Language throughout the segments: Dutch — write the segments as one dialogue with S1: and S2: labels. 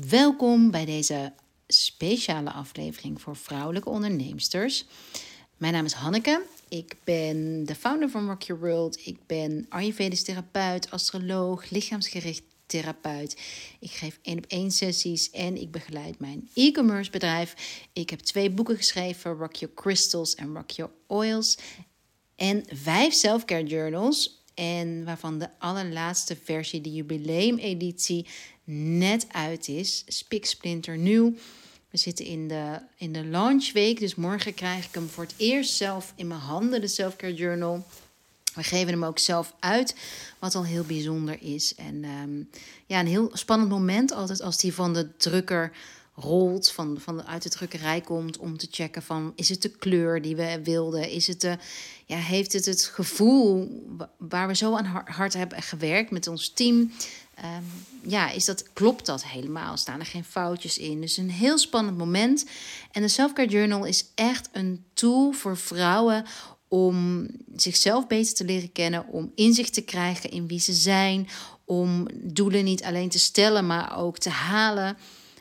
S1: Welkom bij deze speciale aflevering voor vrouwelijke onderneemsters. Mijn naam is Hanneke. Ik ben de founder van Rock Your World. Ik ben Ayurvedisch therapeut, astroloog, lichaamsgericht therapeut. Ik geef één op één sessies en ik begeleid mijn e-commerce bedrijf. Ik heb twee boeken geschreven, Rock Your Crystals en Rock Your Oils. En vijf selfcare journals. En waarvan de allerlaatste versie, de jubileumeditie, net uit is. Spiksplinter nieuw. We zitten in de, in de launchweek, dus morgen krijg ik hem voor het eerst zelf in mijn handen, de Selfcare Journal. We geven hem ook zelf uit, wat al heel bijzonder is. En ehm, ja, een heel spannend moment altijd als die van de drukker rolt, van, van de, uit de drukkerij komt, om te checken van is het de kleur die we wilden? Is het de, ja, heeft het het gevoel waar we zo aan hard hebben gewerkt met ons team? Ehm, ja, is dat, klopt dat helemaal? Staan er geen foutjes in? Dus een heel spannend moment. En de Selfcare Journal is echt een tool voor vrouwen om zichzelf beter te leren kennen, om inzicht te krijgen in wie ze zijn, om doelen niet alleen te stellen, maar ook te halen.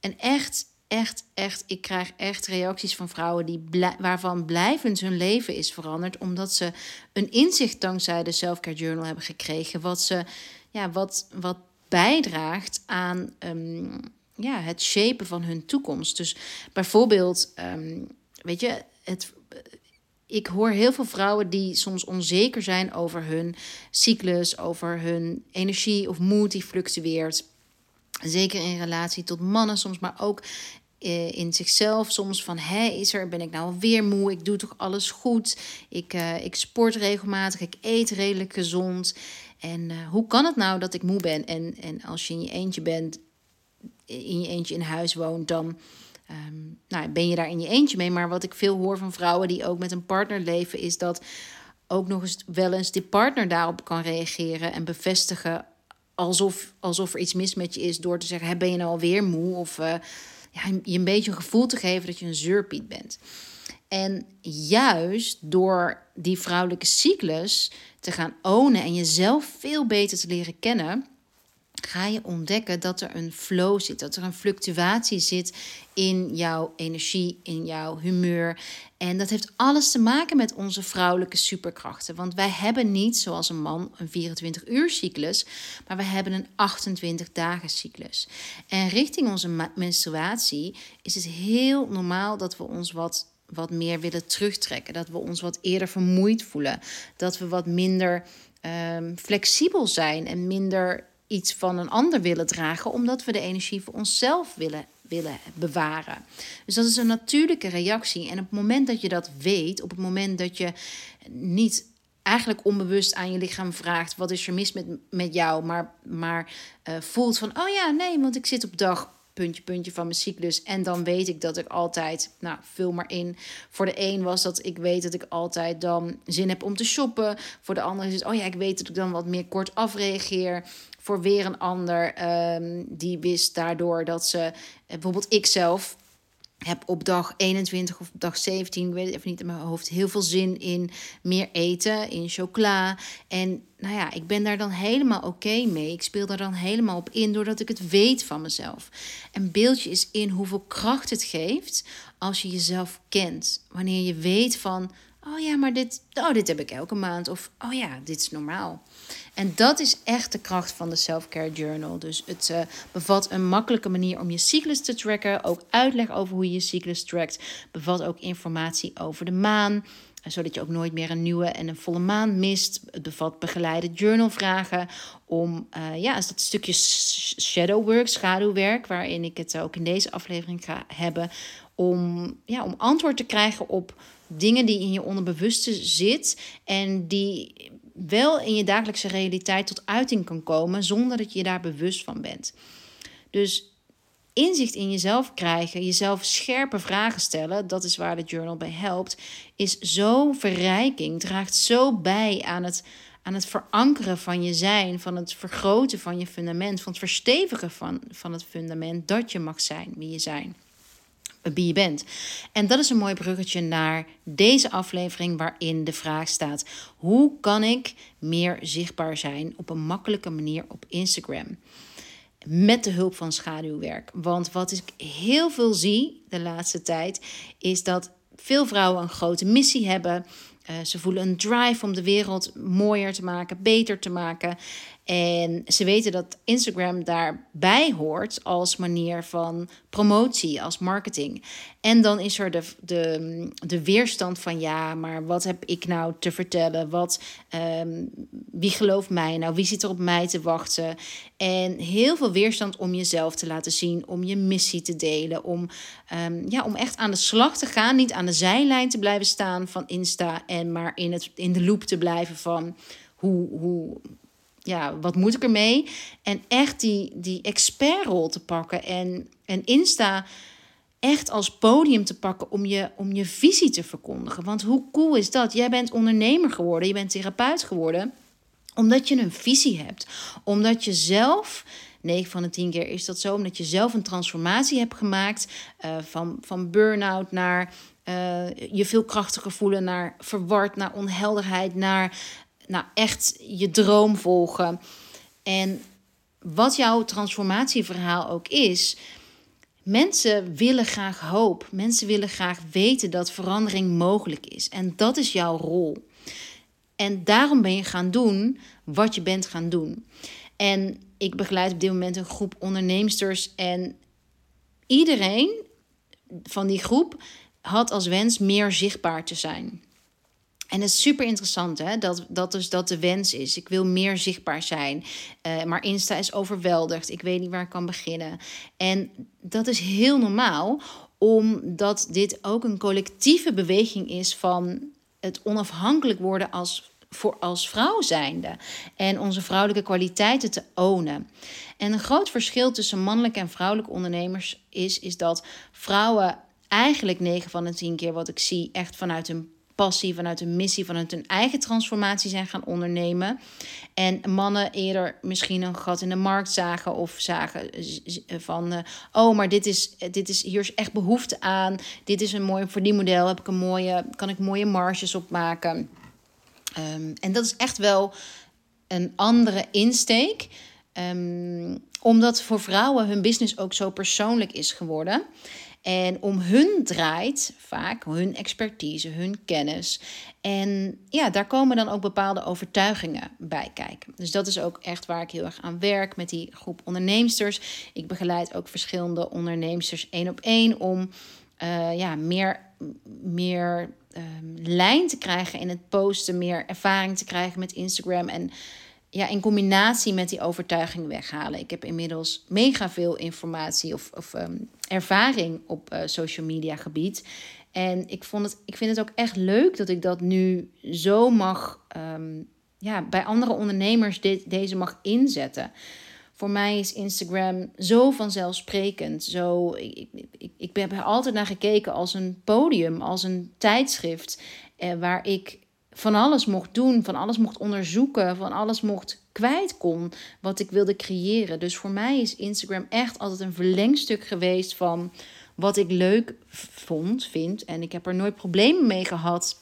S1: En echt, echt, echt, ik krijg echt reacties van vrouwen die waarvan blijvend hun leven is veranderd, omdat ze een inzicht dankzij de Selfcare Journal hebben gekregen, wat ze, ja, wat, wat bijdraagt aan um, ja, het shapen van hun toekomst. Dus bijvoorbeeld, um, weet je, het, ik hoor heel veel vrouwen die soms onzeker zijn over hun cyclus, over hun energie of moed die fluctueert. Zeker in relatie tot mannen soms, maar ook eh, in zichzelf soms van hé, is er, ben ik nou weer moe? Ik doe toch alles goed? Ik, uh, ik sport regelmatig, ik eet redelijk gezond. En uh, hoe kan het nou dat ik moe ben? En, en als je in je eentje bent, in je eentje in huis woont, dan um, nou, ben je daar in je eentje mee. Maar wat ik veel hoor van vrouwen die ook met een partner leven, is dat ook nog eens wel eens die partner daarop kan reageren en bevestigen alsof, alsof er iets mis met je is door te zeggen: hey, ben je nou alweer moe? Of uh, ja, je een beetje een gevoel te geven dat je een zeurpiet bent. En juist door die vrouwelijke cyclus te gaan ownen en jezelf veel beter te leren kennen, ga je ontdekken dat er een flow zit, dat er een fluctuatie zit in jouw energie, in jouw humeur. En dat heeft alles te maken met onze vrouwelijke superkrachten. Want wij hebben niet, zoals een man, een 24 uur cyclus, maar we hebben een 28 dagen cyclus. En richting onze menstruatie is het heel normaal dat we ons wat wat meer willen terugtrekken. Dat we ons wat eerder vermoeid voelen. Dat we wat minder um, flexibel zijn en minder iets van een ander willen dragen, omdat we de energie voor onszelf willen, willen bewaren. Dus dat is een natuurlijke reactie. En op het moment dat je dat weet, op het moment dat je niet eigenlijk onbewust aan je lichaam vraagt: wat is er mis met, met jou? Maar, maar uh, voelt van: oh ja, nee, want ik zit op dag puntje, puntje van mijn cyclus. En dan weet ik dat ik altijd, nou, vul maar in. Voor de een was dat ik weet dat ik altijd dan zin heb om te shoppen. Voor de ander is het, oh ja, ik weet dat ik dan wat meer kort afreageer. Voor weer een ander, um, die wist daardoor dat ze, eh, bijvoorbeeld ik zelf, heb op dag 21 of dag 17, ik weet het even niet in mijn hoofd, heel veel zin in meer eten, in chocola. En nou ja, ik ben daar dan helemaal oké mee. Ik speel daar dan helemaal op in, doordat ik het weet van mezelf. En beeld je eens in hoeveel kracht het geeft als je jezelf kent. Wanneer je weet van, oh ja, maar dit, oh, dit heb ik elke maand. Of, oh ja, dit is normaal. En dat is echt de kracht van de Self-Care Journal. Dus het uh, bevat een makkelijke manier om je cyclus te tracken. Ook uitleg over hoe je je cyclus trackt. Bevat ook informatie over de maan eh, zodat je ook nooit meer een nieuwe en een volle maan mist. Het bevat begeleide journalvragen om, uh, ja, dat stukje shadow work, schaduwwerk, waarin ik het ook in deze aflevering ga hebben, om, ja, om antwoord te krijgen op dingen die in je onderbewuste zit en die wel in je dagelijkse realiteit tot uiting kan komen zonder dat je daar bewust van bent. Dus inzicht in jezelf krijgen, jezelf scherpe vragen stellen, dat is waar de journal bij helpt, is zo verrijking, draagt zo bij aan het, aan het verankeren van je zijn, van het vergroten van je fundament, van het verstevigen van, van het fundament dat je mag zijn wie je zijn wie je bent. En dat is een mooi bruggetje naar deze aflevering waarin de vraag staat: hoe kan ik meer zichtbaar zijn op een makkelijke manier op Instagram? Met de hulp van schaduwwerk. Want wat ik heel veel zie de laatste tijd, is dat veel vrouwen een grote missie hebben. Uh, ze voelen een drive om de wereld mooier te maken, beter te maken. En ze weten dat Instagram daarbij hoort als manier van promotie, als marketing. En dan is er de, de, de weerstand van ja, maar wat heb ik nou te vertellen? Wat, um, wie gelooft mij nou? Wie zit er op mij te wachten? En heel veel weerstand om jezelf te laten zien, om je missie te delen, om, um, ja, om echt aan de slag te gaan. Niet aan de zijlijn te blijven staan van Insta en maar in, het, in de loop te blijven van hoe, hoe ja, wat moet ik ermee? En echt die, die expertrol te pakken en, en Insta echt als podium te pakken om je, om je visie te verkondigen. Want hoe cool is dat? Jij bent ondernemer geworden, je bent therapeut geworden, omdat je een visie hebt. Omdat je zelf, 9 van de 10 keer is dat zo, omdat je zelf een transformatie hebt gemaakt uh, van, van burn-out naar uh, je veel krachtiger voelen, naar verward, naar onhelderheid, naar nou, echt je droom volgen. En wat jouw transformatieverhaal ook is, mensen willen graag hoop. Mensen willen graag weten dat verandering mogelijk is. En dat is jouw rol. En daarom ben je gaan doen wat je bent gaan doen. En ik begeleid op dit moment een groep onderneemsters. En iedereen van die groep had als wens meer zichtbaar te zijn. En het is super interessant hè, dat, dat dus dat de wens is. Ik wil meer zichtbaar zijn. Uh, maar Insta is overweldigd. Ik weet niet waar ik kan beginnen. En dat is heel normaal, omdat dit ook een collectieve beweging is van het onafhankelijk worden als, voor, als vrouw zijnde. En onze vrouwelijke kwaliteiten te ownen. En een groot verschil tussen mannelijke en vrouwelijke ondernemers is, is dat vrouwen eigenlijk 9 van de 10 keer wat ik zie echt vanuit een passie, vanuit een missie, vanuit hun eigen transformatie zijn gaan ondernemen. En mannen eerder misschien een gat in de markt zagen of zagen van, uh, oh, maar dit is, dit is, hier is echt behoefte aan. Dit is een mooi verdienmodel, heb ik een mooie, kan ik mooie marges op maken. Um, en dat is echt wel een andere insteek. Um, omdat voor vrouwen hun business ook zo persoonlijk is geworden. En om hun draait vaak hun expertise, hun kennis. En ja, daar komen dan ook bepaalde overtuigingen bij kijken. Dus dat is ook echt waar ik heel erg aan werk met die groep onderneemsters. Ik begeleid ook verschillende onderneemsters één op één om uh, ja, meer, meer um, lijn te krijgen in het posten, meer ervaring te krijgen met Instagram en ja, in combinatie met die overtuiging weghalen. Ik heb inmiddels mega veel informatie of, of ehm, ervaring op uh, social media gebied. En ik, vond het, ik vind het ook echt leuk dat ik dat nu zo mag, um, ja, bij andere ondernemers dit, deze mag inzetten. Voor mij is Instagram zo vanzelfsprekend. Zo, ik, ik, ik heb er altijd naar gekeken als een podium, als een tijdschrift. Eh, waar ik van alles mocht doen, van alles mocht onderzoeken, van alles mocht kwijt kon wat ik wilde creëren. Dus voor mij is Instagram echt altijd een verlengstuk geweest van wat ik leuk vond, vind. En ik heb er nooit problemen mee gehad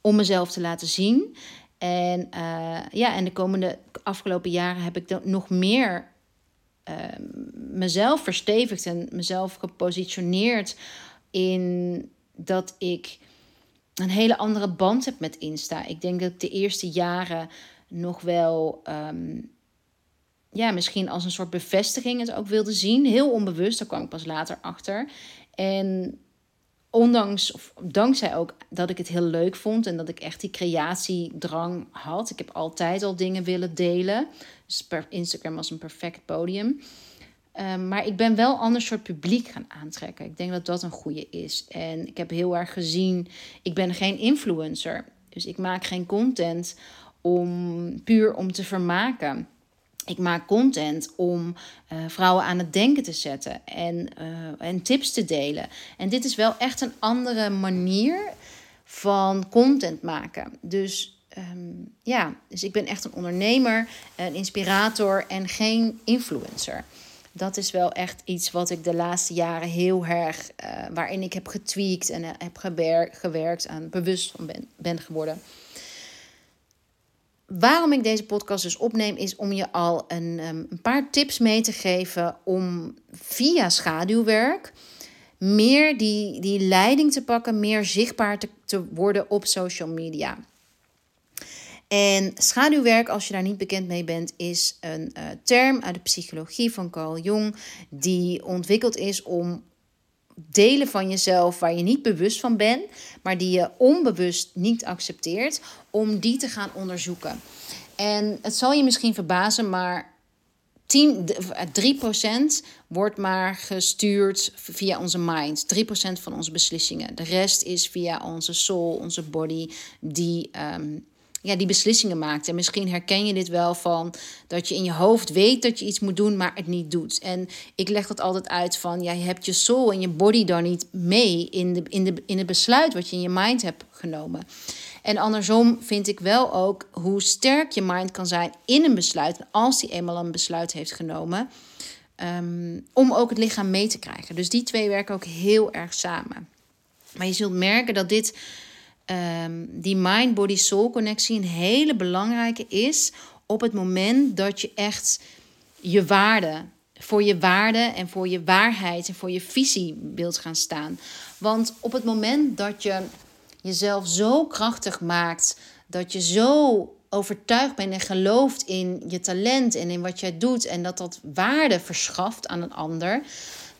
S1: om mezelf te laten zien. En uh, ja, en de komende afgelopen jaren heb ik nog meer uh, mezelf verstevigd en mezelf gepositioneerd in dat ik een hele andere band heb met Insta. Ik denk dat ik de eerste jaren nog wel, um, ja, misschien als een soort bevestiging het ook wilde zien. Heel onbewust, daar kwam ik pas later achter. En ondanks, of dankzij ook dat ik het heel leuk vond en dat ik echt die creatiedrang had. Ik heb altijd al dingen willen delen. Dus Instagram was een perfect podium. Ehm, maar ik ben wel een ander soort publiek gaan aantrekken. Ik denk dat dat een goede is. En ik heb heel erg gezien, ik ben geen influencer. Dus ik maak geen content om puur om te vermaken. Ik maak content om uh, vrouwen aan het denken te zetten en, uh, en tips te delen. En dit is wel echt een andere manier van content maken. Dus um, ja, dus ik ben echt een ondernemer, een inspirator en geen influencer dat is wel echt iets wat ik de laatste jaren heel erg, uh, waarin ik heb getweakt en uh, heb gewerkt, aan bewust van ben, ben geworden. waarom ik deze podcast dus opneem, is om je al een, ehm, een paar tips mee te geven om via schaduwwerk meer die, die leiding te pakken, meer zichtbaar te, te worden op social media. En schaduwwerk, als je daar niet bekend mee bent, is een uh, term uit de psychologie van Carl Jung, die ontwikkeld is om delen van jezelf waar je niet bewust van bent, maar die je onbewust niet accepteert, om die te gaan onderzoeken. En het zal je misschien verbazen, maar 10, 3% wordt maar gestuurd via onze mind. 3% van onze beslissingen. De rest is via onze soul, onze body, die um, ja, die beslissingen maakt. En misschien herken je dit wel van dat je in je hoofd weet dat je iets moet doen, maar het niet doet. En ik leg dat altijd uit van, ja, je hebt je soul en je body dan niet mee in, de, in, de, in het besluit wat je in je mind hebt genomen. En andersom vind ik wel ook hoe sterk je mind kan zijn in een besluit, als die eenmaal een besluit heeft genomen, um, om ook het lichaam mee te krijgen. Dus die twee werken ook heel erg samen. Maar je zult merken dat dit um, die mind-body-soul connectie een hele belangrijke is op het moment dat je echt je waarde, voor je waarde en voor je waarheid en voor je visie wilt gaan staan. Want op het moment dat je jezelf zo krachtig maakt, dat je zo overtuigd bent en gelooft in je talent en in wat jij doet en dat dat waarde verschaft aan een ander,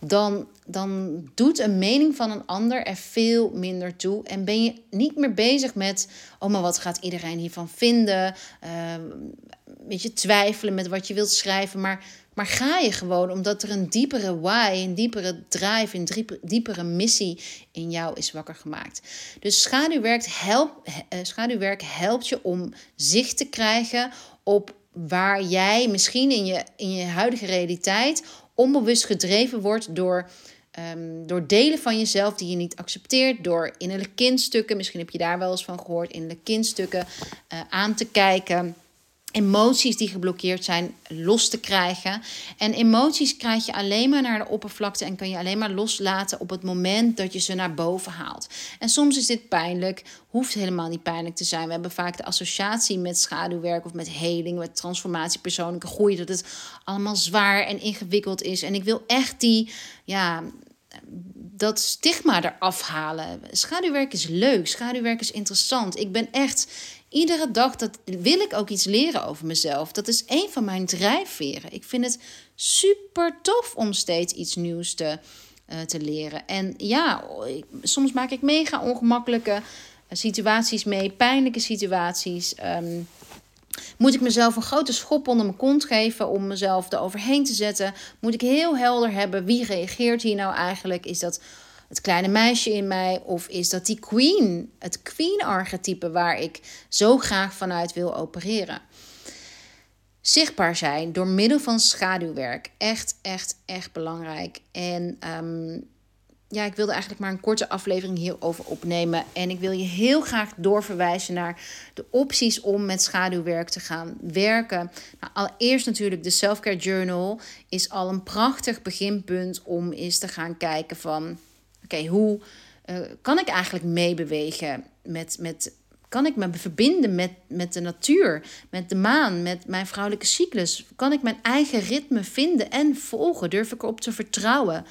S1: dan, dan doet een mening van een ander er veel minder toe. En ben je niet meer bezig met, oh maar wat gaat iedereen hiervan vinden? Uh, weet je, twijfelen met wat je wilt schrijven. Maar, maar ga je gewoon omdat er een diepere why, een diepere drive, een diepere missie in jou is wakker gemaakt. Dus schaduwwerk, help, uh, schaduwwerk helpt je om zicht te krijgen op waar jij misschien in je, in je huidige realiteit onbewust gedreven wordt door, um, door delen van jezelf die je niet accepteert, door innerlijke kindstukken, misschien heb je daar wel eens van gehoord, innerlijke kindstukken uh, aan te kijken emoties die geblokkeerd zijn los te krijgen. En emoties krijg je alleen maar naar de oppervlakte en kan je alleen maar loslaten op het moment dat je ze naar boven haalt. En soms is dit pijnlijk, hoeft helemaal niet pijnlijk te zijn. We hebben vaak de associatie met schaduwwerk of met heling, met transformatie, persoonlijke groei, dat het allemaal zwaar en ingewikkeld is. En ik wil echt die, ja, dat stigma eraf halen. Schaduwwerk is leuk, schaduwwerk is interessant. Ik ben echt iedere dag dat wil ik ook iets leren over mezelf. Dat is een van mijn drijfveren. Ik vind het super tof om steeds iets nieuws te, uh, te leren. En ja, soms maak ik mega ongemakkelijke eh, situaties mee, pijnlijke situaties. Um, moet ik mezelf een grote schop onder mijn kont geven om mezelf eroverheen te zetten? Moet ik heel helder hebben wie reageert hier nou eigenlijk? Is dat het kleine meisje in mij? Of is dat die queen, het queen-archetype waar ik zo graag vanuit wil opereren? Zichtbaar zijn door middel van schaduwwerk. Echt, echt, echt belangrijk. En um, ja, ik wilde eigenlijk maar een korte aflevering hierover opnemen. En ik wil je heel graag doorverwijzen naar de opties om met schaduwwerk te gaan werken. Nou, allereerst natuurlijk de Selfcare Journal is al een prachtig beginpunt om eens te gaan kijken van... Oké, hoe uh, kan ik eigenlijk meebewegen met, met kan ik me verbinden met, met de natuur, met de maan, met mijn vrouwelijke cyclus? Kan ik mijn eigen ritme vinden en volgen? Durf ik erop te vertrouwen?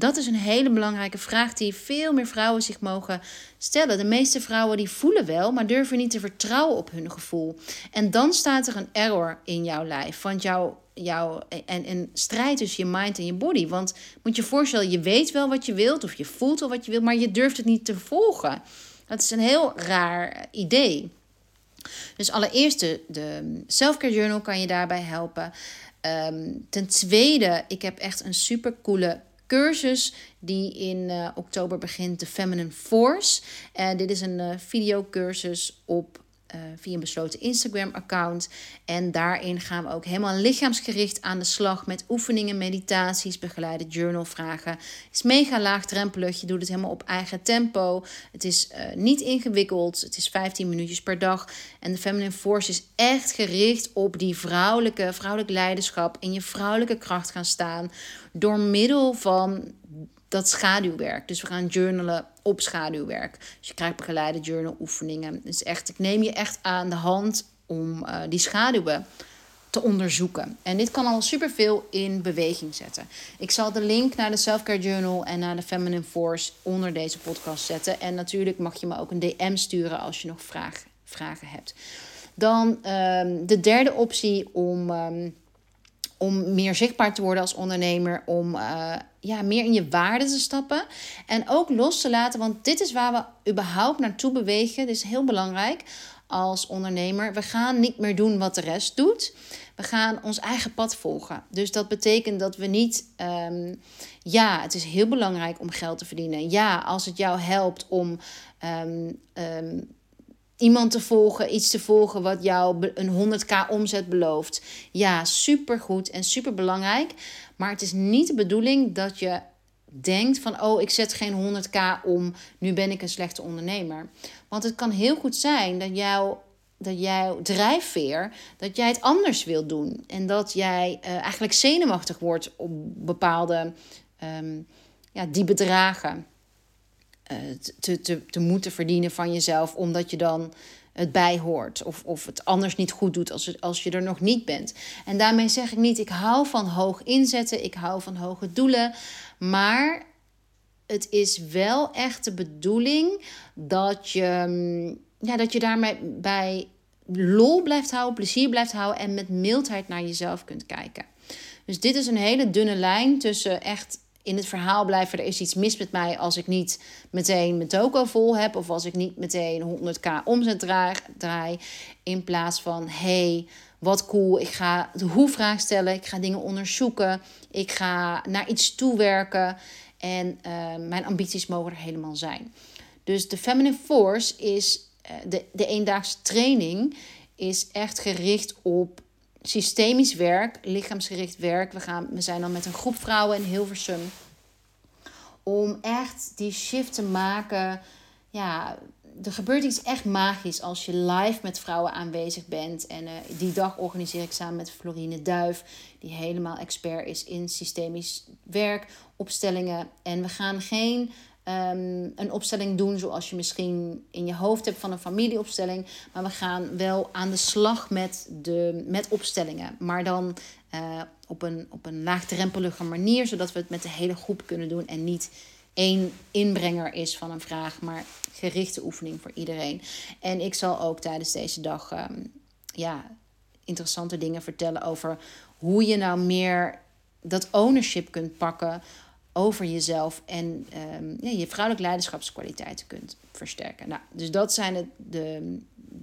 S1: Dat is een hele belangrijke vraag die veel meer vrouwen zich mogen stellen. De meeste vrouwen die voelen wel, maar durven niet te vertrouwen op hun gevoel. En dan staat er een error in jouw lijf. Want jouw jou, en, een strijd tussen je mind en je body. Want moet je voorstellen, je weet wel wat je wilt of je voelt wel wat je wilt, maar je durft het niet te volgen. Dat is een heel raar idee. Dus allereerst de, de Selfcare Journal kan je daarbij helpen. Ehm, ten tweede, ik heb echt een super coole cursus die in uh, oktober begint, de Feminine Force. En dit is een uh, videocursus op uh, via een besloten Instagram-account. En daarin gaan we ook helemaal lichaamsgericht aan de slag met oefeningen, meditaties, begeleide journalvragen. Het is mega laagdrempelig. Je doet het helemaal op eigen tempo. Het is uh, niet ingewikkeld. Het is 15 minuutjes per dag. En de Feminine Force is echt gericht op die vrouwelijke, vrouwelijk leiderschap. In je vrouwelijke kracht gaan staan. Door middel van dat schaduwwerk. Dus we gaan journalen op schaduwwerk. Dus je krijgt begeleide journal oefeningen. Dus echt, ik neem je echt aan de hand om uh, die schaduwen te onderzoeken. En dit kan al superveel in beweging zetten. Ik zal de link naar de Selfcare Journal en naar de Feminine Force onder deze podcast zetten. En natuurlijk mag je me ook een DM sturen als je nog vragen hebt. Dan um, de derde optie om, um, om meer zichtbaar te worden als ondernemer. Om uh, ja, meer in je waarde te stappen. En ook los te laten, want dit is waar we überhaupt naartoe bewegen. Dit is heel belangrijk als ondernemer. We gaan niet meer doen wat de rest doet. We gaan ons eigen pad volgen. Dus dat betekent dat we niet. Um, ja, het is heel belangrijk om geld te verdienen. Ja, als het jou helpt om. Um, um, iemand te volgen, iets te volgen wat jou een 100k omzet belooft. Ja, supergoed en super belangrijk. Maar het is niet de bedoeling dat je denkt van oh, ik zet geen 100k om, nu ben ik een slechte ondernemer. Want het kan heel goed zijn dat jouw dat jouw drijfveer, dat jij het anders wil doen. En dat jij uh, eigenlijk zenuwachtig wordt op bepaalde um, ja, die bedragen te, te, te moeten verdienen van jezelf, omdat je dan het bijhoort. Of, of het anders niet goed doet als, als je er nog niet bent. En daarmee zeg ik niet, ik hou van hoog inzetten, ik hou van hoge doelen. Maar het is wel echt de bedoeling dat je, mm, ja, dat je daarmee bij lol blijft houden, plezier blijft houden en met mildheid naar jezelf kunt kijken. Dus dit is een hele dunne lijn tussen echt in het verhaal blijven. Er is iets mis met mij als ik niet meteen mijn toko vol heb. Of als ik niet meteen 100k omzet draai. In plaats van hey, wat cool. Ik ga de hoe-vraag stellen. Ik ga dingen onderzoeken. Ik ga naar iets toewerken. En uh, mijn ambities mogen er helemaal zijn. Dus de Feminine Force is uh, de, de eendaagse training. Is echt gericht op systemisch werk, lichaamsgericht werk. We, gaan, we zijn dan met een groep vrouwen in Hilversum. Om echt die shift te maken. Ja, er gebeurt iets echt magisch als je live met vrouwen aanwezig bent. En uh, die dag organiseer ik samen met Florine Duif, die helemaal expert is in systemisch werk, opstellingen. En we gaan geen um, een opstelling doen zoals je misschien in je hoofd hebt van een familieopstelling. Maar we gaan wel aan de slag met, de, met opstellingen. Maar dan uh, op, een, op een laagdrempelige manier, zodat we het met de hele groep kunnen doen en niet één inbrenger is van een vraag, maar gerichte oefening voor iedereen. En ik zal ook tijdens deze dag um, ja, interessante dingen vertellen over hoe je nou meer dat ownership kunt pakken over jezelf en um, ja, je vrouwelijke leiderschapskwaliteiten kunt versterken. Nou, dus dat zijn de, de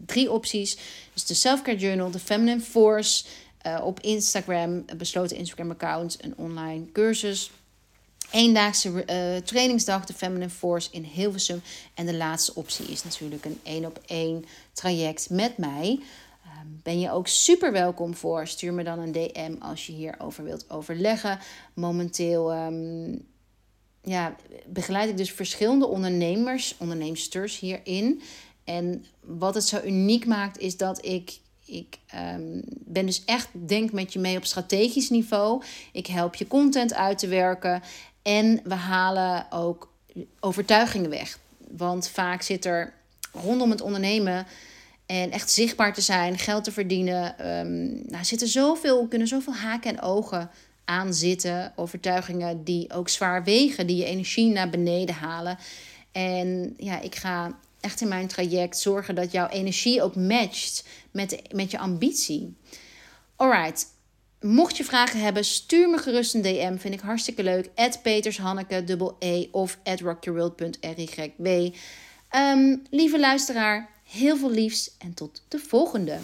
S1: drie opties. Dus de Selfcare Journal, de Feminine Force uh, op Instagram, een besloten Instagram-account, een online cursus. Eendaagse uh, trainingsdag, de Feminine Force in Hilversum. En de laatste optie is natuurlijk een één op één traject met mij. Ehm, ben je ook super welkom voor. Stuur me dan een DM als je hierover wilt overleggen. Momenteel um, ja, begeleid ik dus verschillende ondernemers, onderneemsters hierin. En wat het zo uniek maakt, is dat ik. Ik um, ben dus echt, denk met je mee op strategisch niveau. Ik help je content uit te werken. En we halen ook overtuigingen weg. Want vaak zit er rondom het ondernemen en echt zichtbaar te zijn, geld te verdienen. Um, nou, zitten zoveel, kunnen zoveel haken en ogen aan zitten. Overtuigingen die ook zwaar wegen, die je energie naar beneden halen. En ja, ik ga echt in mijn traject zorgen dat jouw energie ook matcht met, met je ambitie. Alright. Mocht je vragen hebben, stuur me gerust een DM. Vind ik hartstikke leuk. At Petershanneke, dubbel E of at rockyourworld.ryb. Um, lieve luisteraar, Heel veel liefs en tot de volgende.